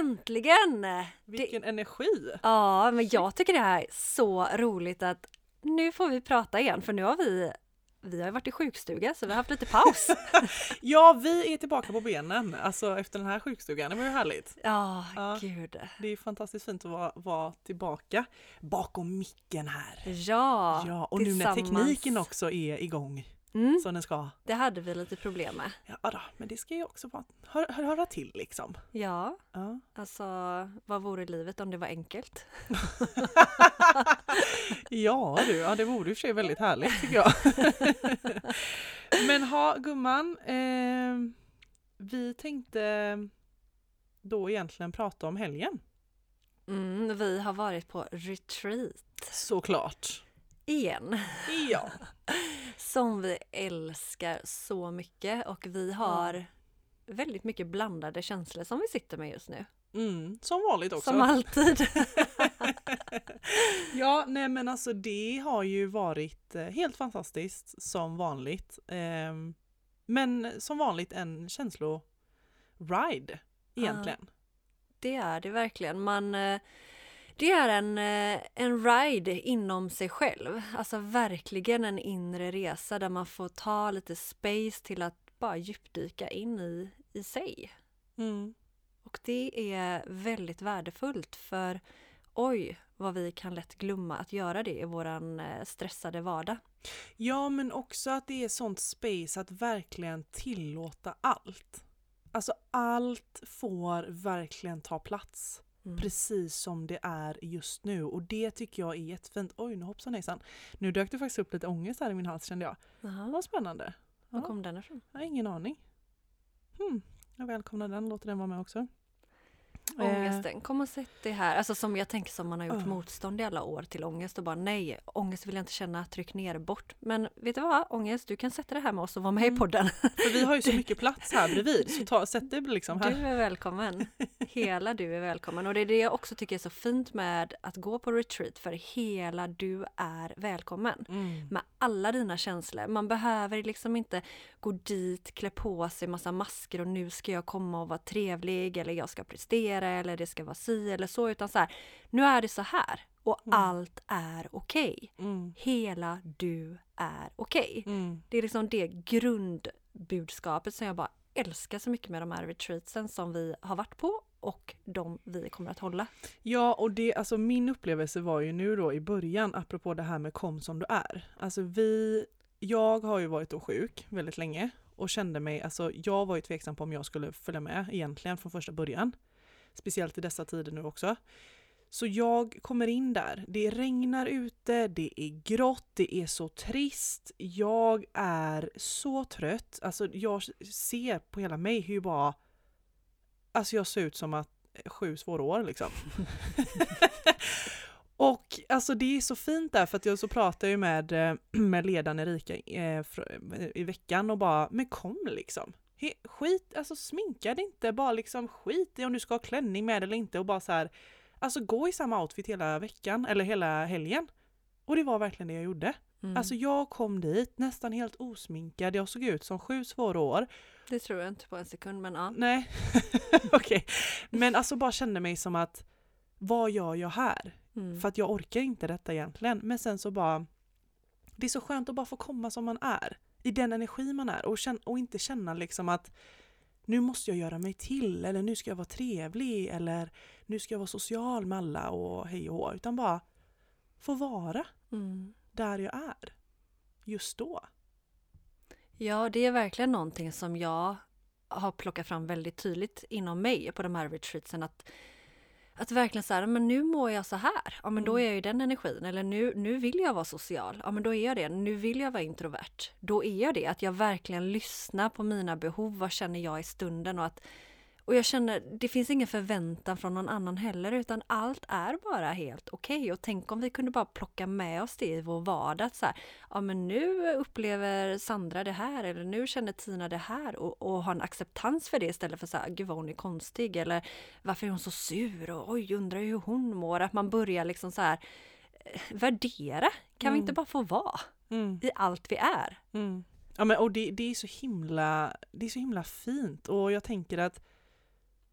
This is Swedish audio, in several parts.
Äntligen! Vilken energi! Ja, men jag tycker det här är så roligt att nu får vi prata igen för nu har vi vi har varit i sjukstuga så vi har haft lite paus. Ja, vi är tillbaka på benen alltså efter den här sjukstugan. Det var ju härligt. Ja, Ja. gud. Det är fantastiskt fint att vara, vara tillbaka bakom micken här. Ja, Ja, och nu när tekniken också är igång Mm, som den ska. det hade vi lite problem med. Ja då, men det ska ju också vara, hör, hör, höra till liksom. Ja, Ja. alltså vad vore livet om det var enkelt? Ja du, ja, det vore i och för sig väldigt härligt tycker jag. Men ha gumman, eh, vi tänkte då egentligen prata om helgen. Mm, vi har varit på retreat Såklart. Igen. Ja. Som vi älskar så mycket och vi har väldigt mycket blandade känslor som vi sitter med just nu. Mm, som vanligt också. Som alltid. Ja, nej men alltså det har ju varit eh, helt fantastiskt som vanligt. Ehm, men som vanligt en känslo-ride egentligen. Det är det verkligen. Man, eh, det är en, eh, en ride inom sig själv. Alltså verkligen en inre resa där man får ta lite space till att bara djupdyka in i, i sig. Mm. Och det är väldigt värdefullt för oj vad vi kan lätt glömma att göra det i våran eh, stressade vardag. Ja, men också att det är sånt space att verkligen tillåta allt. Alltså allt får verkligen ta plats. Mm. Precis som det är just nu och det tycker jag är jättefint. Oj, nu hoppsan hejsan. Nu dök det faktiskt upp lite ångest här i min hals kände jag. Jaha, Vad spännande. var Ja. kom den ifrån? Jag har ingen aning. Hmm. Jag välkomnar den, låter den vara med också. Eh, Ångesten, kom och sätt dig här. Alltså som jag tänker som man har gjort Ja. motstånd i alla år till ångest och bara nej, ångest vill jag inte känna, tryck ner, bort. Men vet du vad, ångest, du kan sätta dig här med oss och vara med Mm. i podden. för vi har ju så mycket plats här bredvid så ta, sätt dig liksom Du här. är välkommen. Hela du är välkommen. Och det är det jag också tycker är så fint med att gå på retreat, för hela du är välkommen. Mm. med alla dina känslor. Man behöver liksom inte gå dit, klä på sig massa masker och nu ska jag komma och vara trevlig eller jag ska prestera eller det ska vara si eller så utan så här, nu är det så här och Mm. allt är okej. Mm. Hela du är okej. Mm. Det är liksom det grundbudskapet som jag bara älskar så mycket med de här retreatsen som vi har varit på och de vi kommer att hålla. Ja, och det, alltså min upplevelse var ju nu då i början, apropå det här med kom som du är. Alltså vi, jag har ju varit då sjuk väldigt länge och kände mig, alltså jag var ju tveksam på om jag skulle följa med egentligen från första början. Speciellt i dessa tider nu också. Så jag kommer in där, det regnar ute, det är grått, det är så trist, jag är så trött. Alltså jag ser på hela mig hur bara, alltså jag ser ut som att sju svåra år liksom. och alltså det är så fint där för att jag så pratar ju med, eh, med ledaren Erika eh, i veckan och bara, men kom liksom. Skit, alltså sminka dig inte, bara liksom skit i om du ska ha klänning med eller inte och bara så här, alltså gå i samma outfit hela veckan eller hela helgen. Och det var verkligen det jag gjorde. Mm. Alltså jag kom dit nästan helt osminkad, jag såg ut som sju svåra år. det tror jag inte på en sekund men ja. Nej, okej. Men alltså bara kände mig som att vad gör jag här? Mm. För att jag orkar inte detta egentligen. Men sen så bara, det är så skönt att bara få komma som man är. I den energi man är och, känna, och inte känna liksom att nu måste jag göra mig till eller nu ska jag vara trevlig eller nu ska jag vara social med alla och hej och hå. Utan bara få vara Mm. där jag är. Just då. Ja, det är verkligen någonting som jag har plockat fram väldigt tydligt inom mig på de här retreatsen. Att, Att verkligen säga, men nu mår jag så här, ja men då Mm. är jag i den energin. Eller nu, nu vill jag vara social, ja men då är jag det. Nu vill jag vara introvert, då är jag det. Att jag verkligen lyssnar på mina behov, vad känner jag i stunden och att och jag känner, det finns ingen förväntan från någon annan heller utan allt är bara helt okej. Och tänk om vi kunde bara plocka med oss det i vår vardag. Att så här, ja men nu upplever Sandra det här eller nu känner Tina det här och, och ha en acceptans för det istället för så här, gud vad hon är konstig eller varför är hon så sur och oj undrar hur hon mår. Att man börjar liksom så här eh, värdera. Kan vi Mm. inte bara få vara Mm. i allt vi är? Mm. Ja, men, och det, det, är så himla, det är så himla fint och jag tänker att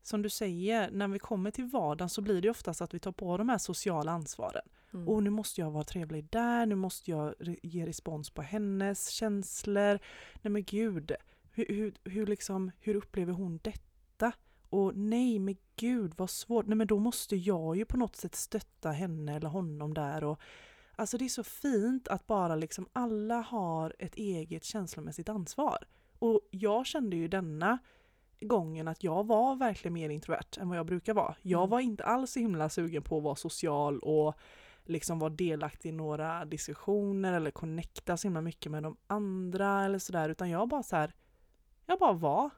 som du säger, när vi kommer till vardagen så blir det oftast att vi tar på de här sociala ansvaren. Mm. Och nu måste jag vara trevlig där, nu måste jag ge respons på hennes känslor. Nej men gud, hur, hur, hur, liksom, hur upplever hon detta? Och nej men gud vad svårt, nej men då måste jag ju på något sätt stötta henne eller honom där. Och, alltså det är så fint att bara liksom alla har ett eget känslomässigt ansvar. Och jag kände ju denna gången att jag var verkligen mer introvert än vad jag brukar vara. Jag Mm. var inte alls så himla sugen på att vara social och liksom vara delaktig i några diskussioner eller connecta så himla mycket med de andra eller sådär utan jag bara så här, jag bara var.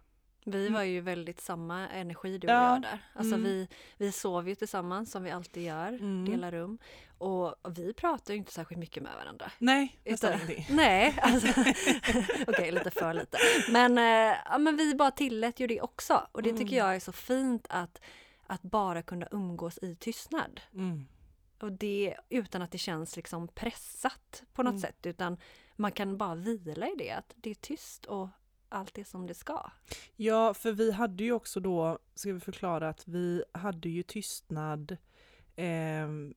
Vi Mm. var ju väldigt samma energi du och Ja. jag där. Alltså Mm. vi, vi sov ju tillsammans som vi alltid gör, Mm. delar rum. Och vi pratar ju inte särskilt mycket med varandra. Nej, nästan ingenting. Nej, alltså, okej lite för lite. Men, eh, ja, men vi bara tillät ju det också. Och det tycker Mm. jag är så fint att, att bara kunna umgås i tystnad. Mm. Och det utan att det känns liksom pressat på något Mm. sätt. Utan man kan bara vila i det, att det är tyst och allt är som det ska. Ja, för vi hade ju också då, ska vi förklara att vi hade ju tystnad ehm,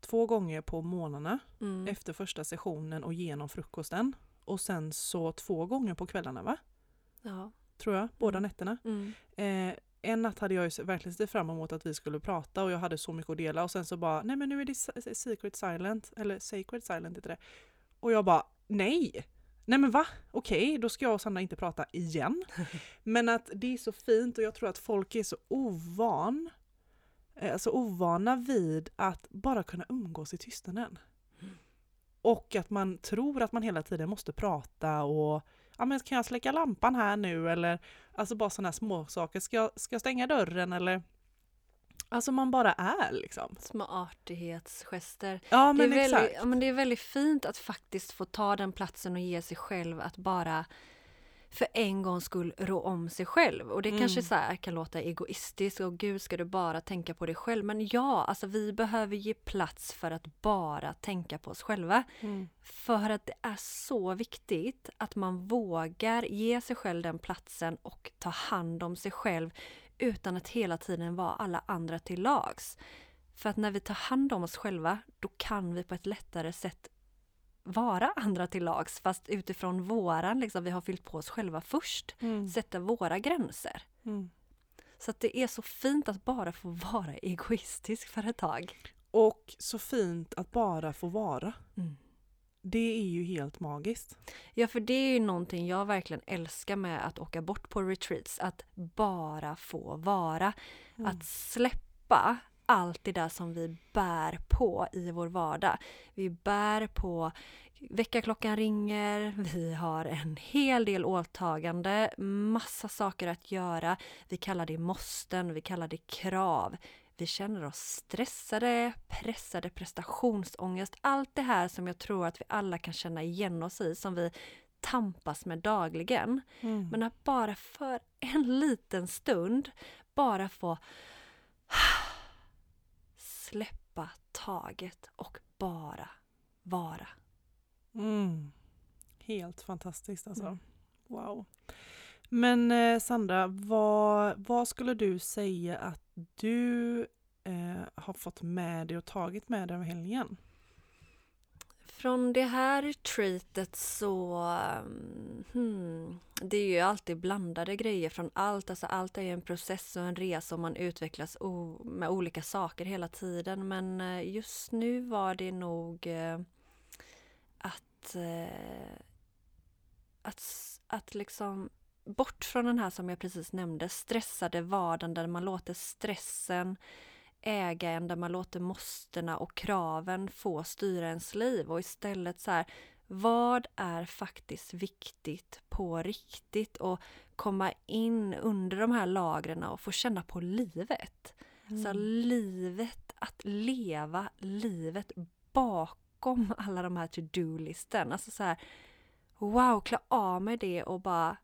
två gånger på morgnarna Mm. efter första sessionen och genom frukosten. Och sen så två gånger på kvällarna va? Ja. Tror jag, båda Mm. nätterna. Mm. Eh, en natt hade jag ju verkligen sett fram emot att vi skulle prata och jag hade så mycket att dela och sen så bara, nej men nu är det se- secret silent, eller sacred silent heter det. Och jag bara, nej! Nej men va? Okej, då ska jag och Sandra inte prata igen. men att det är så fint och jag tror att folk är så ovan, alltså ovana vid att bara kunna umgås i tystnaden. Och att man tror att man hela tiden måste prata och ja men kan jag släcka lampan här nu eller alltså bara sådana här små saker. Ska jag, ska jag stänga dörren eller Alltså man bara är liksom. Små artighetsgester. Ja Det är, men väldigt, exakt. ja, men det är väldigt fint att faktiskt få ta den platsen och ge sig själv att bara för en gångs skull rå om sig själv. Och det Mm. kanske så här kan låta egoistiskt och gud ska du bara tänka på dig själv. Men ja, alltså vi behöver ge plats för att bara tänka på oss själva. Mm. För att det är så viktigt att man vågar ge sig själv den platsen och ta hand om sig själv utan att hela tiden vara alla andra till lags. För att när vi tar hand om oss själva, då kan vi på ett lättare sätt vara andra till lags fast utifrån våran, liksom, vi har fyllt på oss själva först. Mm. Sätta våra gränser. Mm. Så att det är så fint att bara få vara egoistisk för ett tag. Och så fint att bara få vara. Mm. Det är ju helt magiskt. Ja, för det är ju någonting jag verkligen älskar med att åka bort på retreats. Att bara få vara. Mm. Att släppa allt det där som vi bär på i vår vardag. Vi bär på väckarklockan ringer, vi har en hel del åtagande, massa saker att göra. Vi kallar det måsten, vi kallar det krav. Vi känner oss stressade, pressade, prestationsångest. Allt det här som jag tror att vi alla kan känna igen oss i, som vi tampas med dagligen. Mm. Men att bara för en liten stund bara få släppa taget och bara vara. Mm. Helt fantastiskt alltså. Mm. Wow. Men eh, Sandra, vad, vad skulle du säga att du eh, har fått med dig och tagit med dig av helgen? Från det här retreatet så... Mm, hmm, det är ju alltid blandade grejer från allt. Alltså allt är ju en process och en resa och man utvecklas o- med olika saker hela tiden. Men eh, just nu var det nog eh, att... eh, Att, att liksom... Bort från den här som jag precis nämnde, stressade vardagen där man låter stressen äga en där man låter måstena och kraven få styra ens liv och istället så här, vad är faktiskt viktigt på riktigt och komma in under de här lagren och få känna på livet. Mm. Så livet, att leva livet bakom alla de här to-do-listen. Alltså så här, wow, klä av mig det och bara,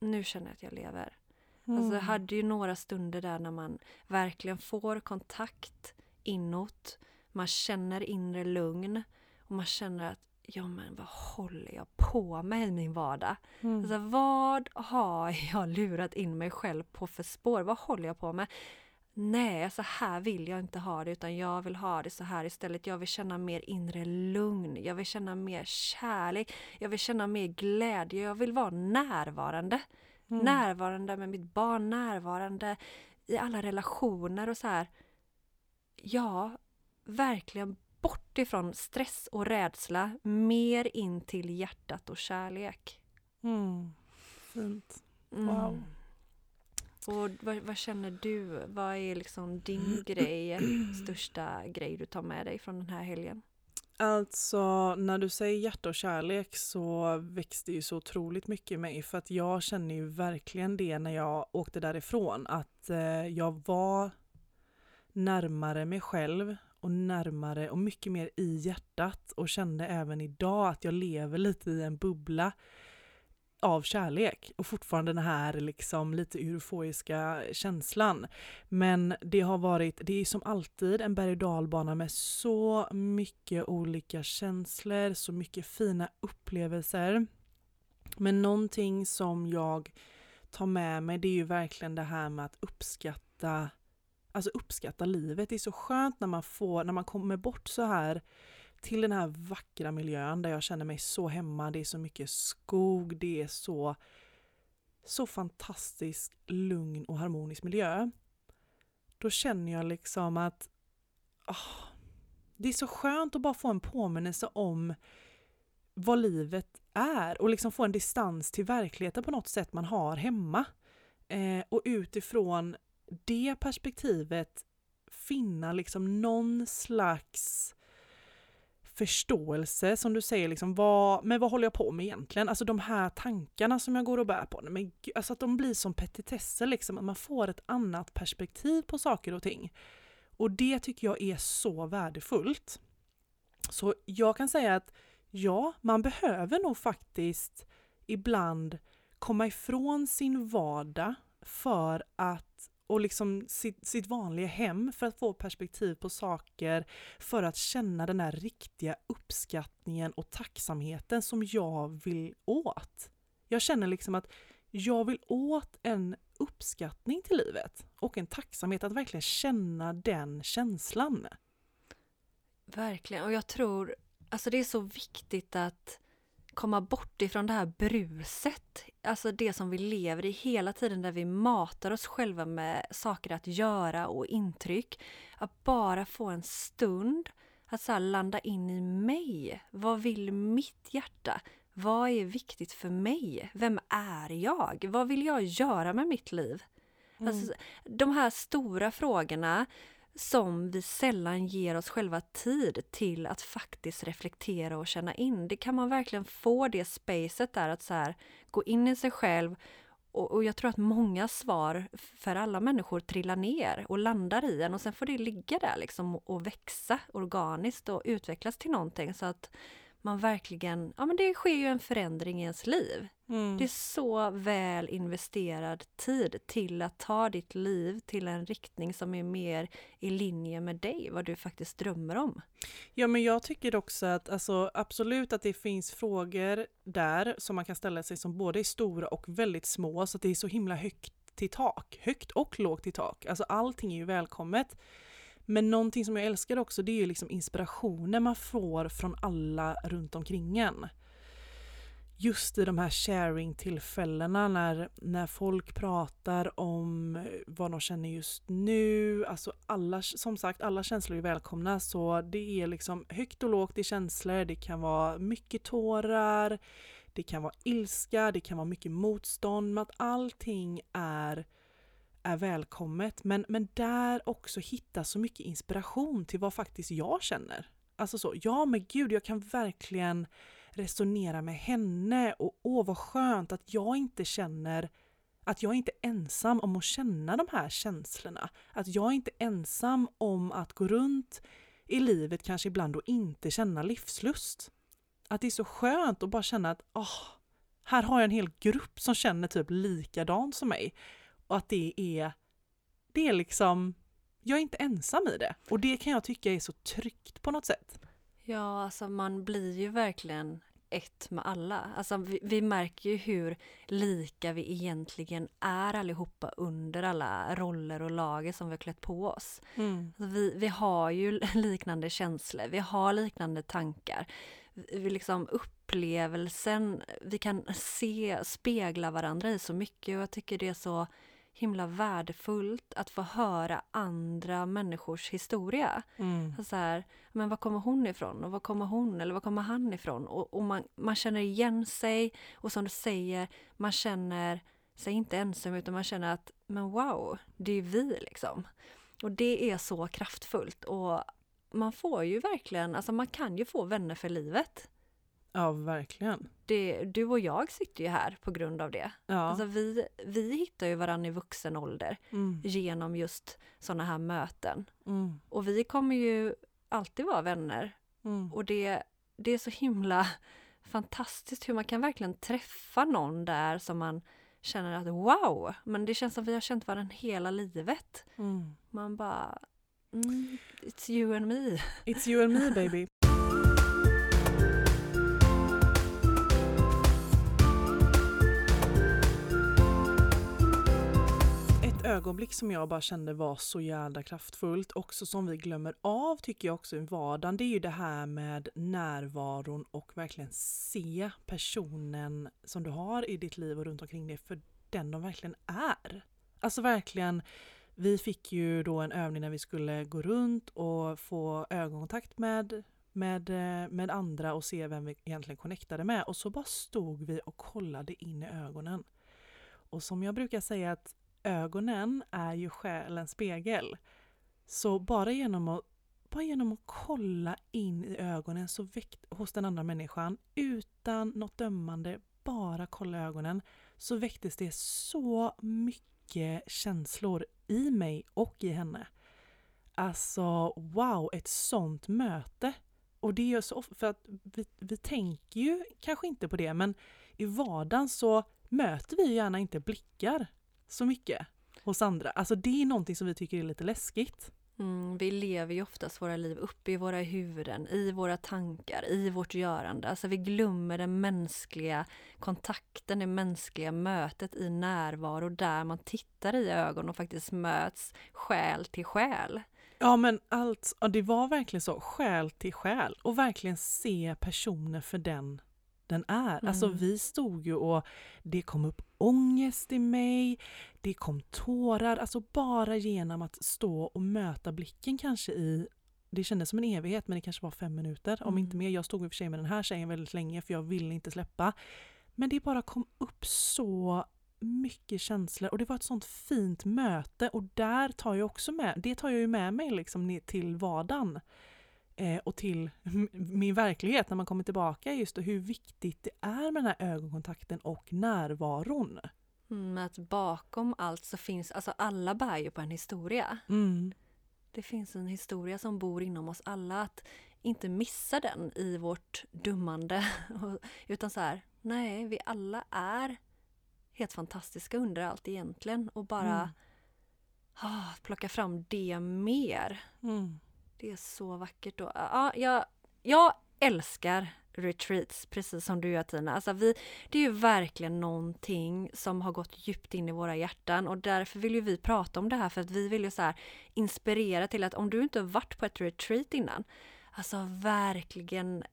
nu känner jag att jag lever. Mm. Alltså jag hade ju några stunder där när man verkligen får kontakt inåt. Man känner inre lugn och man känner att ja men vad håller jag på med i min vardag? Mm. Alltså, vad har jag lurat in mig själv på för spår? Vad håller jag på med? Nej, så här vill jag inte ha det utan jag vill ha det så här istället. Jag vill känna mer inre lugn. Jag vill känna mer kärlek. Jag vill känna mer glädje. Jag vill vara närvarande. Mm. Närvarande med mitt barn, närvarande i alla relationer och så här. Ja, verkligen bort ifrån stress och rädsla, mer in till hjärtat och kärlek. Mm. Fint. Mm. Wow. Mm. Och vad, vad, känner du? Vad är liksom din grej, största grej du tar med dig från den här helgen? Alltså när du säger hjärta och kärlek så växte ju så otroligt mycket i mig för att jag känner ju verkligen det när jag åkte därifrån att eh, jag var närmare mig själv och närmare och mycket mer i hjärtat och kände även idag att jag lever lite i en bubbla av kärlek och fortfarande den här liksom lite euforiska känslan. Men det har varit, det är som alltid en berg och dalbana med så mycket olika känslor, så mycket fina upplevelser. Men någonting som jag tar med mig det är ju verkligen det här med att uppskatta alltså uppskatta livet. Det är så skönt när man får, när man kommer bort så här till den här vackra miljön där jag känner mig så hemma. Det är så mycket skog, det är så, så fantastisk lugn och harmonisk miljö. Då känner jag liksom att oh, det är så skönt att bara få en påminnelse om vad livet är och liksom få en distans till verkligheten på något sätt man har hemma. Eh, och utifrån det perspektivet finna liksom någon slags förståelse som du säger, liksom, vad, men vad håller jag på med egentligen? Alltså de här tankarna som jag går och bär på, men, alltså att de blir som petitesser, liksom, att man får ett annat perspektiv på saker och ting. Och det tycker jag är så värdefullt. Så jag kan säga att ja, man behöver nog faktiskt ibland komma ifrån sin vardag för att och liksom sitt, sitt vanliga hem för att få perspektiv på saker, för att känna den här riktiga uppskattningen och tacksamheten som jag vill åt. Jag känner liksom att jag vill åt en uppskattning till livet och en tacksamhet att verkligen känna den känslan. Verkligen, och jag tror, alltså det är så viktigt att komma bort ifrån det här bruset. Alltså det som vi lever i hela tiden där vi matar oss själva med saker att göra och intryck. Att bara få en stund att så landa in i mig. Vad vill mitt hjärta? Vad är viktigt för mig? Vem är jag? Vad vill jag göra med mitt liv? Mm. Alltså, de här stora frågorna som vi sällan ger oss själva tid till att faktiskt reflektera och känna in. Det kan man verkligen få det spacet där att så här, gå in i sig själv och, och, jag tror att många svar för alla människor trillar ner och landar i en och sen får det ligga där liksom och växa organiskt och utvecklas till någonting så att man verkligen, ja men det sker ju en förändring i ens liv. Mm. Det är så väl investerad tid till att ta ditt liv till en riktning som är mer i linje med dig, vad du faktiskt drömmer om. Ja men jag tycker också att alltså, absolut att det finns frågor där som man kan ställa sig som både är stora och väldigt små så att det är så himla högt till tak, högt och lågt till tak. Alltså allting är ju välkommet. Men någonting som jag älskar också det är ju liksom inspirationen man får från alla runt omkring en. Just i de här sharing-tillfällena när, när folk pratar om vad de känner just nu. Alltså alla, som sagt, alla känslor är välkomna så det är liksom högt och lågt i känslor. Det kan vara mycket tårar, det kan vara ilska, det kan vara mycket motstånd. Men att allting är är välkommet. Men, men där också hitta så mycket inspiration till vad faktiskt jag känner. Alltså så, ja men gud, jag kan verkligen resonera med henne och åh vad skönt att jag inte känner att jag inte är ensam om att känna de här känslorna. Att jag inte är ensam om att gå runt i livet kanske ibland och inte känna livslust. Att det är så skönt att bara känna att åh, här har jag en hel grupp som känner typ likadant som mig. Och att det är, det är liksom, jag är inte ensam i det. Och det kan jag tycka är så tryggt på något sätt. Ja, alltså man blir ju verkligen ett med alla. Alltså vi, vi, märker ju hur lika vi egentligen är allihopa under alla roller och lager som vi har klätt på oss. Mm. Alltså vi, vi har ju liknande känslor, vi har liknande tankar. Vi liksom upplevelsen, vi kan se, spegla varandra i så mycket och jag tycker det är så himla värdefullt att få höra andra människors historia. Mm. Så här, men var kommer hon ifrån? Och var kommer hon? Eller var kommer han ifrån? Och, och man, man känner igen sig och som du säger, man känner sig inte ensam utan man känner att men wow, det är vi liksom. Och det är så kraftfullt och man får ju verkligen, alltså man kan ju få vänner för livet. Ja, verkligen. Det, du och jag sitter ju här på grund av det. Ja. Alltså vi, vi hittar ju varandra i vuxen ålder mm. genom just sådana här möten. Mm. Och vi kommer ju alltid vara vänner. Mm. Och det, det är så himla fantastiskt hur man kan verkligen träffa någon där som man känner att wow, men det känns som vi har känt varandra hela livet. Mm. Man bara, mm, it's you and me. It's you and me baby. ögonblick som jag bara kände var så jävla kraftfullt, också som vi glömmer av tycker jag också i vardagen, det är ju det här med närvaron och verkligen se personen som du har i ditt liv och runt omkring dig för den de verkligen är. Alltså verkligen, vi fick ju då en övning när vi skulle gå runt och få ögonkontakt med med, eh, med andra och se vem vi egentligen connectade med och så bara stod vi och kollade in i ögonen. Och som jag brukar säga att ögonen är ju själens spegel. Så bara genom att, bara genom att kolla in i ögonen så väckt, hos den andra människan utan något dömande, bara kolla ögonen, så väcktes det så mycket känslor i mig och i henne. Alltså wow, ett sånt möte! Och det är så för att vi, vi tänker ju kanske inte på det men i vardagen så möter vi gärna inte blickar så mycket hos andra. Alltså det är någonting som vi tycker är lite läskigt. Mm, vi lever ju oftast våra liv uppe i våra huvuden, i våra tankar, i vårt görande. Alltså vi glömmer den mänskliga kontakten, det mänskliga mötet i närvaro där man tittar i ögon och faktiskt möts själ till själ. Ja men allt, ja, det var verkligen så, själ till själ och verkligen se personer för den den är. Alltså, mm. Alltså vi stod ju och det kom upp ångest i mig, det kom tårar, alltså bara genom att stå och möta blicken kanske i det kändes som en evighet men det kanske var fem minuter, mm. om inte mer. Jag stod i och för sig med den här tjejen väldigt länge för jag ville inte släppa. Men det bara kom upp så mycket känslor och det var ett sånt fint möte och där tar jag också med, det tar jag ju med mig liksom till vardagen och till min verklighet när man kommer tillbaka just då, hur viktigt det är med den här ögonkontakten och närvaron. Mm, att bakom allt så finns, alltså alla bär ju på en historia. Mm. Det finns en historia som bor inom oss alla, att inte missa den i vårt dummande. Utan så här, nej, vi alla är helt fantastiska under allt egentligen och bara mm. ah, plocka fram det mer. Mm. Det är så vackert. Och, ja, jag, jag älskar retreats, precis som du gör Tina. Alltså vi, det är ju verkligen någonting som har gått djupt in i våra hjärtan och därför vill ju vi prata om det här för att vi vill ju så här inspirera till att om du inte varit på ett retreat innan, alltså verkligen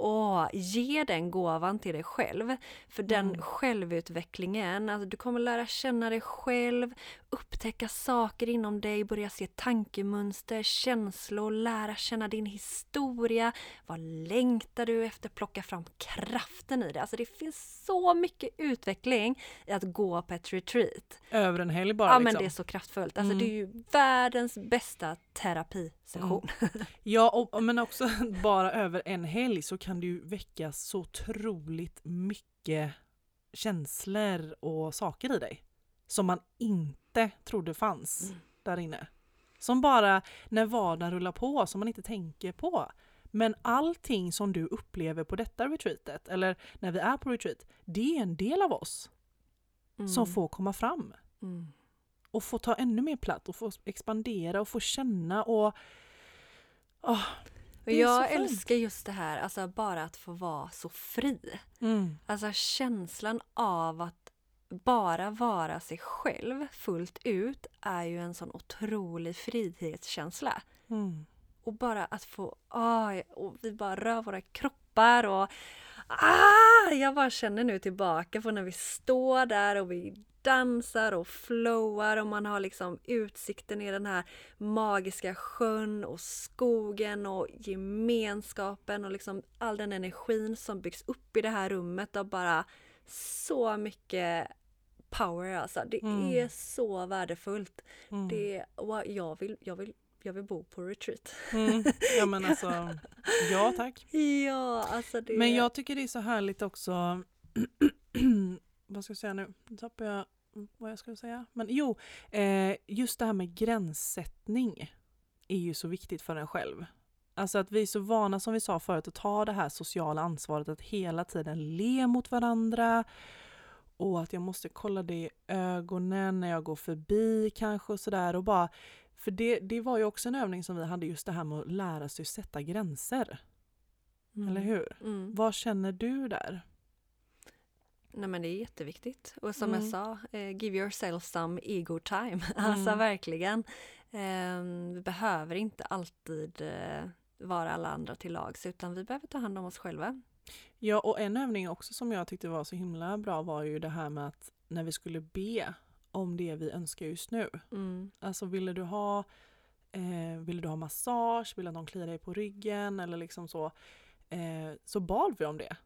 Åh, ge den gåvan till dig själv. För den mm. självutvecklingen, alltså du kommer lära känna dig själv, upptäcka saker inom dig, börja se tankemönster, känslor, lära känna din historia. Vad längtar du efter? Plocka fram kraften i det. Alltså det finns så mycket utveckling i att gå på ett retreat. Över en helg bara Ja liksom. men det är så kraftfullt. Alltså Mm. det är ju världens bästa terapisession. Ja, och, men också bara över en helg så kan ju väcka så otroligt mycket känslor och saker i dig. Som man inte trodde fanns Mm. där inne. Som bara när vardagen rullar på, som man inte tänker på. Men allting som du upplever på detta retreatet, eller när vi är på retreat, det är en del av oss som Mm. får komma fram. Mm. Och få ta ännu mer plats och få expandera och få känna och... Så jag älskar just det här, alltså bara att få vara så fri. mm, Alltså känslan av att bara vara sig själv fullt ut är ju en sån otrolig frihetskänsla. mm. Och bara att få, ah, och vi bara rör våra kroppar och ah, jag bara känner nu tillbaka på när vi står där och vi dansar och flowar och man har liksom utsikten i den här magiska sjön och skogen och gemenskapen och liksom all den energin som byggs upp i det här rummet och bara så mycket power alltså. Det Mm. är så värdefullt. Mm. Det, och jag, vill, jag, vill, jag vill bo på retreat. Mm. Ja men alltså, ja tack. Ja, alltså det... Men jag tycker det är så härligt också, vad ska jag säga nu? Nu tappar jag vad jag skulle säga. Men jo, eh, just det här med gränssättning är ju så viktigt för en själv. Alltså att vi är så vana som vi sa förut att ta det här sociala ansvaret att hela tiden le mot varandra och att jag måste kolla det i ögonen när jag går förbi kanske och sådär och bara för det, det var ju också en övning som vi hade just det här med att lära sig sätta gränser. Mm. Eller hur? Mm. Vad känner du där? Nej men det är jätteviktigt. Och som Mm. jag sa, eh, give yourself some ego time. Alltså Mm. verkligen. Eh, vi behöver inte alltid eh, vara alla andra till lags utan vi behöver ta hand om oss själva. Ja, och en övning också som jag tyckte var så himla bra var ju det här med att när vi skulle be om det vi önskar just nu. Mm. Alltså ville du ha eh, ville du ha massage, vill att någon kliar dig på ryggen eller liksom så. Eh, så bad vi om det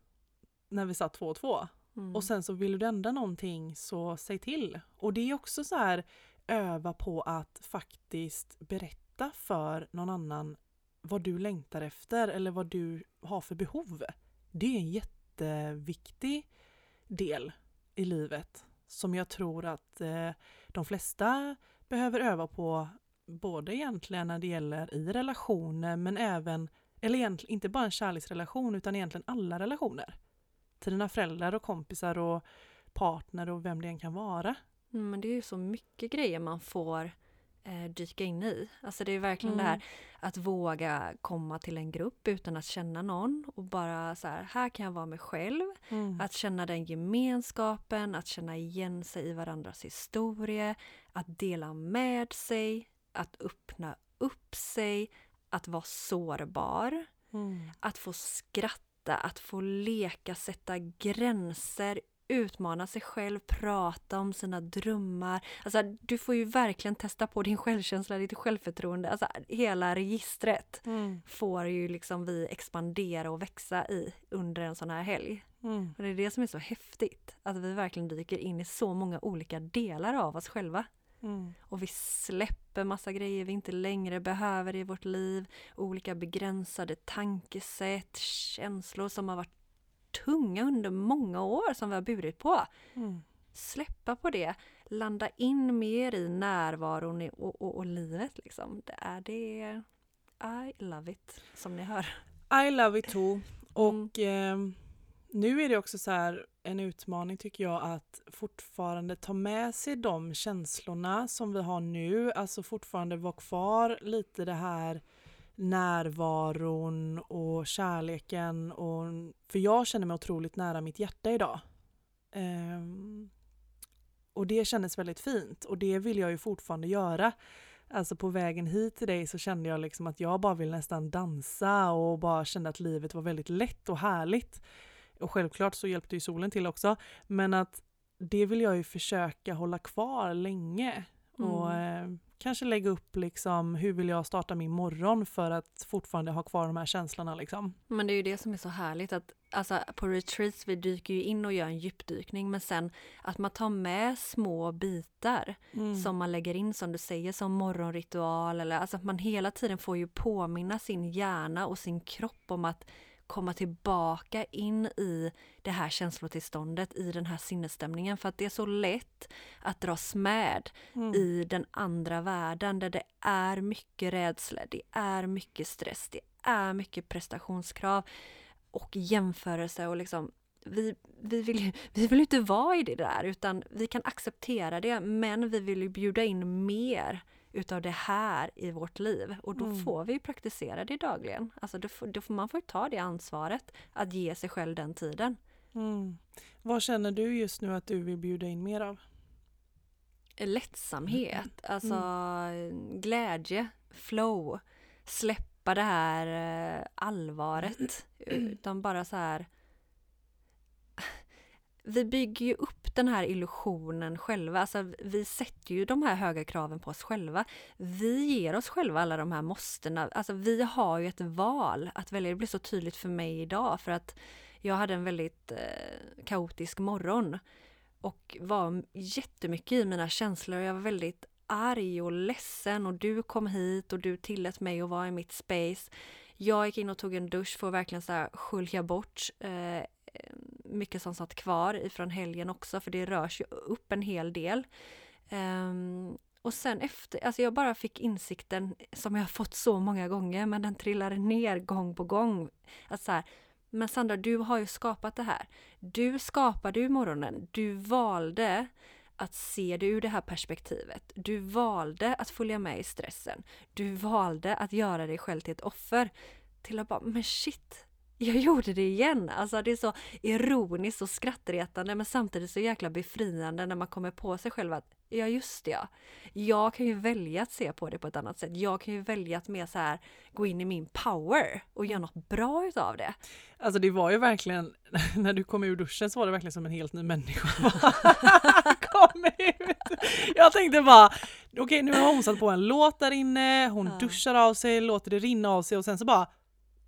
när vi satt två och två. Mm. Och sen så vill du ändra någonting så säg till. Och det är också så här öva på att faktiskt berätta för någon annan vad du längtar efter eller vad du har för behov. Det är en jätteviktig del i livet som jag tror att eh, de flesta behöver öva på både egentligen när det gäller i relationer men även, eller egentligen inte bara en kärleksrelation utan egentligen alla relationer. Till dina föräldrar och kompisar och partner och vem det än kan vara. Mm, men det är ju så mycket grejer man får eh, dyka in i. Alltså det är verkligen det Mm. här att våga komma till en grupp utan att känna någon och bara så här, här kan jag vara mig själv. Mm. Att känna den gemenskapen, att känna igen sig i varandras historia, att dela med sig, att öppna upp sig, att vara sårbar, Mm. att få skratta, att få leka, sätta gränser, utmana sig själv, prata om sina drömmar. Alltså, du får ju verkligen testa på din självkänsla, ditt självförtroende. Alltså, hela registret Mm. får ju liksom vi expandera och växa i under en sån här helg. Mm. Och det är det som är så häftigt, att vi verkligen dyker in i så många olika delar av oss själva. Mm. Och vi släpper massa grejer vi inte längre behöver i vårt liv. Olika begränsade tankesätt, känslor som har varit tunga under många år som vi har burit på. Mm. Släppa på det, landa in mer i närvaron och, och, och livet liksom. Det är det. I love it, som ni hör. I love it too. Mm. Och ehm, nu är det också så här en utmaning tycker jag att fortfarande ta med sig de känslorna som vi har nu, alltså fortfarande vara kvar lite det här närvaron och kärleken och för jag känner mig otroligt nära mitt hjärta idag. Ehm, och det kändes väldigt fint och det vill jag ju fortfarande göra. Alltså på vägen hit till dig så kände jag liksom att jag bara vill nästan dansa och bara kände att livet var väldigt lätt och härligt. Och självklart så hjälpte ju solen till också. Men att det vill jag ju försöka hålla kvar länge. Och eh, kanske lägga upp liksom hur vill jag starta min morgon för att fortfarande ha kvar de här känslorna liksom. Men det är ju det som är så härligt att alltså på retreats vi dyker ju in och gör en djupdykning men sen att man tar med små bitar Mm. som man lägger in som du säger som morgonritual eller alltså att man hela tiden får ju påminna sin hjärna och sin kropp om att komma tillbaka in i det här känslotillståndet, i den här sinnesstämningen för att det är så lätt att dras med Mm. i den andra världen där det är mycket rädsla, det är mycket stress, det är mycket prestationskrav och jämförelse och liksom vi, vi, vill, ju- vi vill inte vara i det där utan vi kan acceptera det men vi vill ju bjuda in mer utav det här i vårt liv och då Mm. får vi praktisera det dagligen. Alltså då får, då får man får ta det ansvaret att ge sig själv den tiden. Mm. Vad känner du just nu att du vill bjuda in mer av? lättsamhet, alltså glädje, flow, släppa det här eh, allvaret utan bara så här vi bygger ju upp den här illusionen själva, alltså vi sätter ju de här höga kraven på oss själva. Vi ger oss själva alla de här måstena, alltså vi har ju ett val att välja. Det blir så tydligt för mig idag för att jag hade en väldigt eh, kaotisk morgon och var jättemycket i mina känslor. Jag var väldigt arg och ledsen och du kom hit och du tillät mig att vara i mitt space. Jag gick in och tog en dusch för att verkligen så här skölja bort eh, Eh, mycket som satt kvar ifrån helgen också för det rörs ju upp en hel del. Um, och sen efter, alltså jag bara fick insikten som jag har fått så många gånger men den trillade ner gång på gång. Att så här, men Sandra, du har ju skapat det här. Du skapade ju morgonen. Du valde att se det ur det här perspektivet. Du valde att följa med i stressen. Du valde att göra dig själv till ett offer. Till att bara, men shit, jag gjorde det igen. Alltså det är så ironiskt och skrattretande men samtidigt så jäkla befriande när man kommer på sig själv att ja just det ja. Jag kan ju välja att se på det på ett annat sätt. Jag kan ju välja att mer så här gå in i min power och göra något bra utav det. Alltså det var ju verkligen, när du kom ur duschen så var det verkligen som en helt ny människa. kom ut! Jag tänkte bara, okej nu har hon satt på en låt där inne, hon Ja. duschar av sig, låter det rinna av sig och sen så bara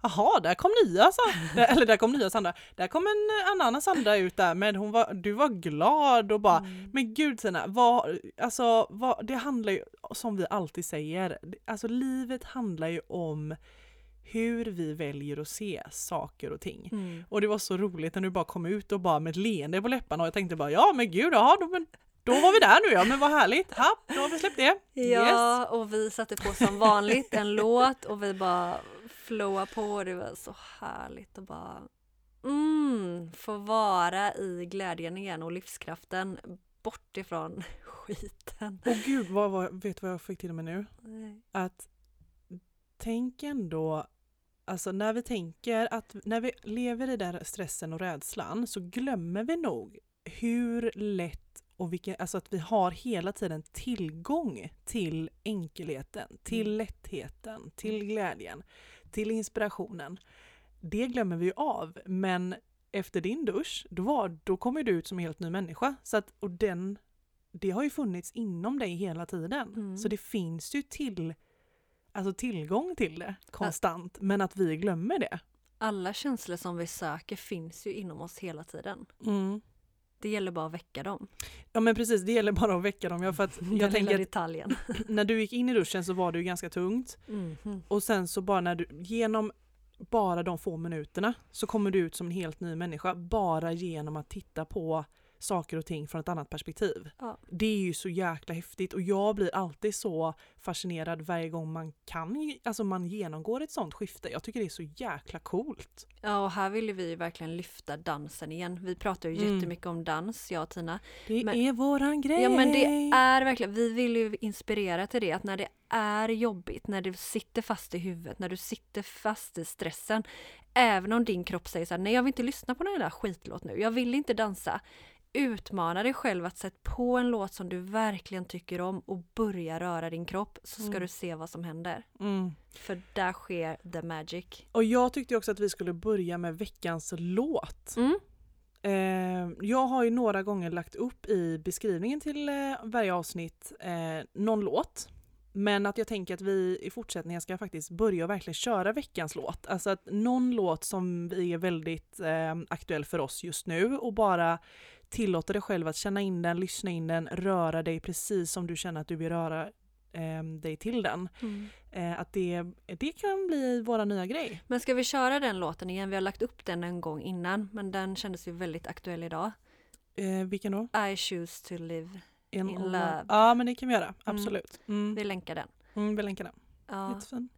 Jaha, där kom nya Sandra, eller där kom nya Sandra. Där kom en annan Sandra ut där men hon var, du var glad och bara Mm. Men gud Tina, vad, alltså, vad, det handlar ju som vi alltid säger, alltså livet handlar ju om hur vi väljer att se saker och ting. Mm. Och det var så roligt när du bara kom ut och bara med ett leende på läpparna och jag tänkte bara ja men gud, ja, då, men, då var vi där nu ja, men vad härligt. Ha, då har vi släppt det. Ja, och vi satte på som vanligt en låt och vi bara flowade på det var så härligt att bara mm, få vara i glädjen igen och livskraften bort ifrån skiten. Och gud, vad, vad, vet du vad jag fick till mig nu? Att tänk ändå, alltså när vi tänker att när vi lever i den stressen och rädslan så glömmer vi nog hur lätt och vilken, alltså att vi har hela tiden tillgång till enkelheten, till Mm. lättheten, till glädjen, till inspirationen. Det glömmer vi ju av, men efter din dusch, då, var, då kommer du ut som en helt ny människa. Så att, och den, det har ju funnits inom dig hela tiden. Mm. Så det finns ju till, alltså tillgång till det konstant, men att vi glömmer det. Alla känslor som vi söker finns ju inom oss hela tiden. Mm. Det gäller bara att väcka dem. Ja men precis, det gäller bara att väcka dem. Ja, för att Den jag tänker lilla att detaljen. när du gick in i duschen så var det ju ganska tungt. Mhm. Och sen så bara när du, genom bara de få minuterna så kommer du ut som en helt ny människa bara genom att titta på saker och ting från ett annat perspektiv. Ja. Det är ju så jäkla häftigt och jag blir alltid så fascinerad varje gång man kan, alltså man genomgår ett sånt skifte. Jag tycker det är så jäkla coolt. Ja, och här ville vi verkligen lyfta dansen igen. Vi pratar ju Mm. jättemycket om dans, jag och Tina. Det Men- är våran grej! Ja men det är verkligen, vi vill ju inspirera till det att när det är jobbigt, när du sitter fast i huvudet, när du sitter fast i stressen. Även om din kropp säger så här, nej jag vill inte lyssna på den där skitlåt nu, jag vill inte dansa. Utmana dig själv att sätta på en låt som du verkligen tycker om och börja röra din kropp så ska Mm. du se vad som händer. Mm. För där sker the magic. Och jag tyckte också att vi skulle börja med veckans låt. Mm. Eh, jag har ju några gånger lagt upp i beskrivningen till eh, varje avsnitt eh, någon låt. Men att jag tänker att vi i fortsättningen ska faktiskt börja verkligen köra veckans låt. Alltså att någon låt som är väldigt eh, aktuell för oss just nu och bara tillåta dig själv att känna in den, lyssna in den, röra dig precis som du känner att du vill röra eh, dig till den. Mm. Eh, att det, det kan bli våra nya grej. Men ska vi köra den låten igen? Vi har lagt upp den en gång innan men den kändes ju väldigt aktuell idag. Eh, vilken då? I choose to live. In all- love. Ja men det kan vi göra, absolut. Mm. Vi länkar den. Mm, vi länkar den. Ja. Jättefin.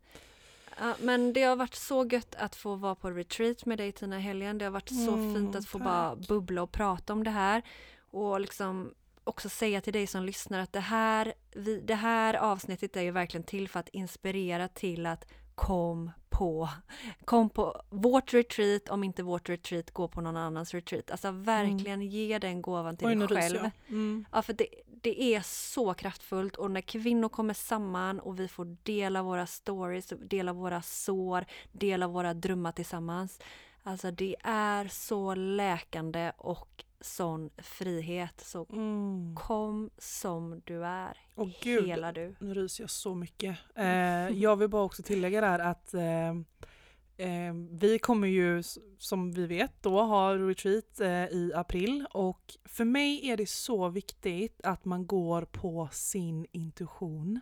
Ja, men det har varit så gött att få vara på retreat med dig Tina helgen. Det har varit så Mm, fint att få tack. bara bubbla och prata om det här. Och liksom också säga till dig som lyssnar att det här, vi, det här avsnittet är ju verkligen till för att inspirera till att kom på, kom på vårt retreat, om inte vårt retreat, gå på någon annans retreat. Alltså verkligen ge den gåvan till Mm. Oj dig själv. Mm. Ja, för det, det är så kraftfullt och när kvinnor kommer samman och vi får dela våra stories, dela våra sår, dela våra drömmar tillsammans. Alltså det är så läkande och sån frihet. Så Mm. kom som du är, Åh gud, hela du. nu ryser jag så mycket. Eh, jag vill bara också tillägga där att eh, eh, vi kommer ju som vi vet då ha retreat eh, i april och för mig är det så viktigt att man går på sin intuition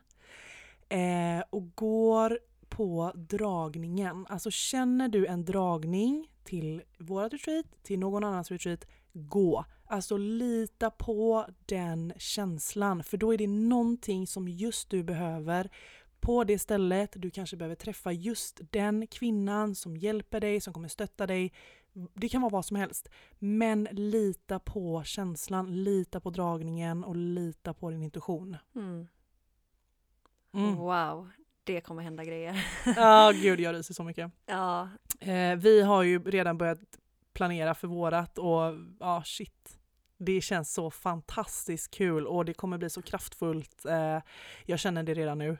eh, och går på dragningen. Alltså känner du en dragning till vårat retreat, till någon annans retreat, gå. Alltså lita på den känslan för då är det någonting som just du behöver på det stället. Du kanske behöver träffa just den kvinnan som hjälper dig, som kommer stötta dig. Det kan vara vad som helst. Men lita på känslan, lita på dragningen och lita på din intuition. Mm. Mm. Wow, det kommer hända grejer. Ja, gud jag ryser så mycket. ja, Eh, vi har ju redan börjat planera för vårat och ja, shit. Det känns så fantastiskt kul och det kommer bli så kraftfullt. Eh, jag känner det redan nu.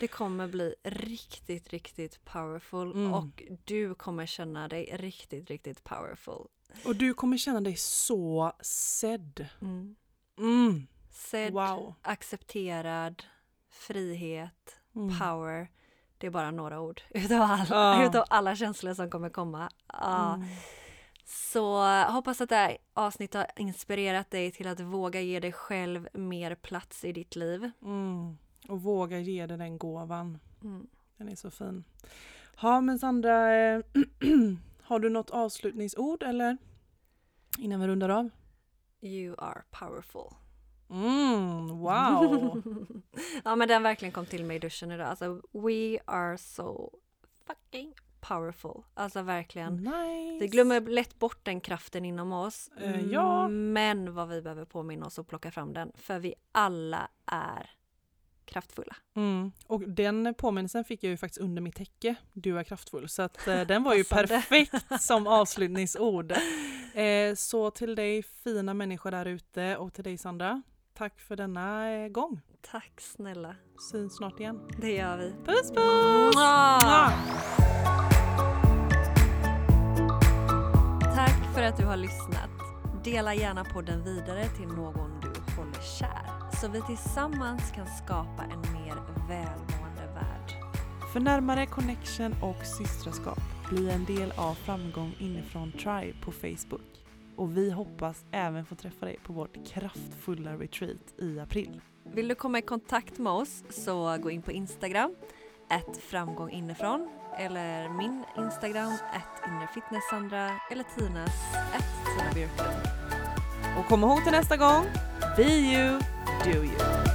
det kommer bli riktigt, riktigt powerful Mm. och du kommer känna dig riktigt, riktigt powerful. Och du kommer känna dig så sedd. Mm. Mm. Sedd, Wow. accepterad, frihet, Mm. power. Det är bara några ord utav, all, Ja. utav alla känslor som kommer komma. Ja. Så hoppas att det här avsnittet har inspirerat dig till att våga ge dig själv mer plats i ditt liv. Mm. Och våga ge dig den gåvan. Mm. Den är så fin. Ja men Sandra, eh, har du något avslutningsord eller? Innan vi rundar av? You are powerful. Mm, wow! ja men den verkligen kom till mig i duschen idag. Alltså we are so fucking powerful. Alltså verkligen. nice! Vi glömmer lätt bort den kraften inom oss. Eh, ja. Men vad vi behöver påminna oss och plocka fram den. För vi alla är kraftfulla. Mm. Och den påminnelsen fick jag ju faktiskt under mitt täcke. Du är kraftfull. Så att, eh, den var ju perfekt som avslutningsord. Eh, så till dig fina människor där ute och till dig Sandra. Tack för denna eh, gång. Tack snälla. Syns snart igen. Det gör vi. Puss puss! Mwah! Att du har lyssnat. Dela gärna podden vidare till någon du håller kär. Så vi tillsammans kan skapa en mer välmående värld. För närmare connection och systraskap, bli en del av Framgång inifrån Tribe på Facebook. Och vi hoppas även få träffa dig på vårt kraftfulla retreat i april. Vill du komma i kontakt med oss så gå in på Instagram, ett framgång inifrån eller min Instagram, ett inrefitnesssandra eller Tinas, ett Tina Björklund. Och kom ihåg till nästa gång, be you, do you.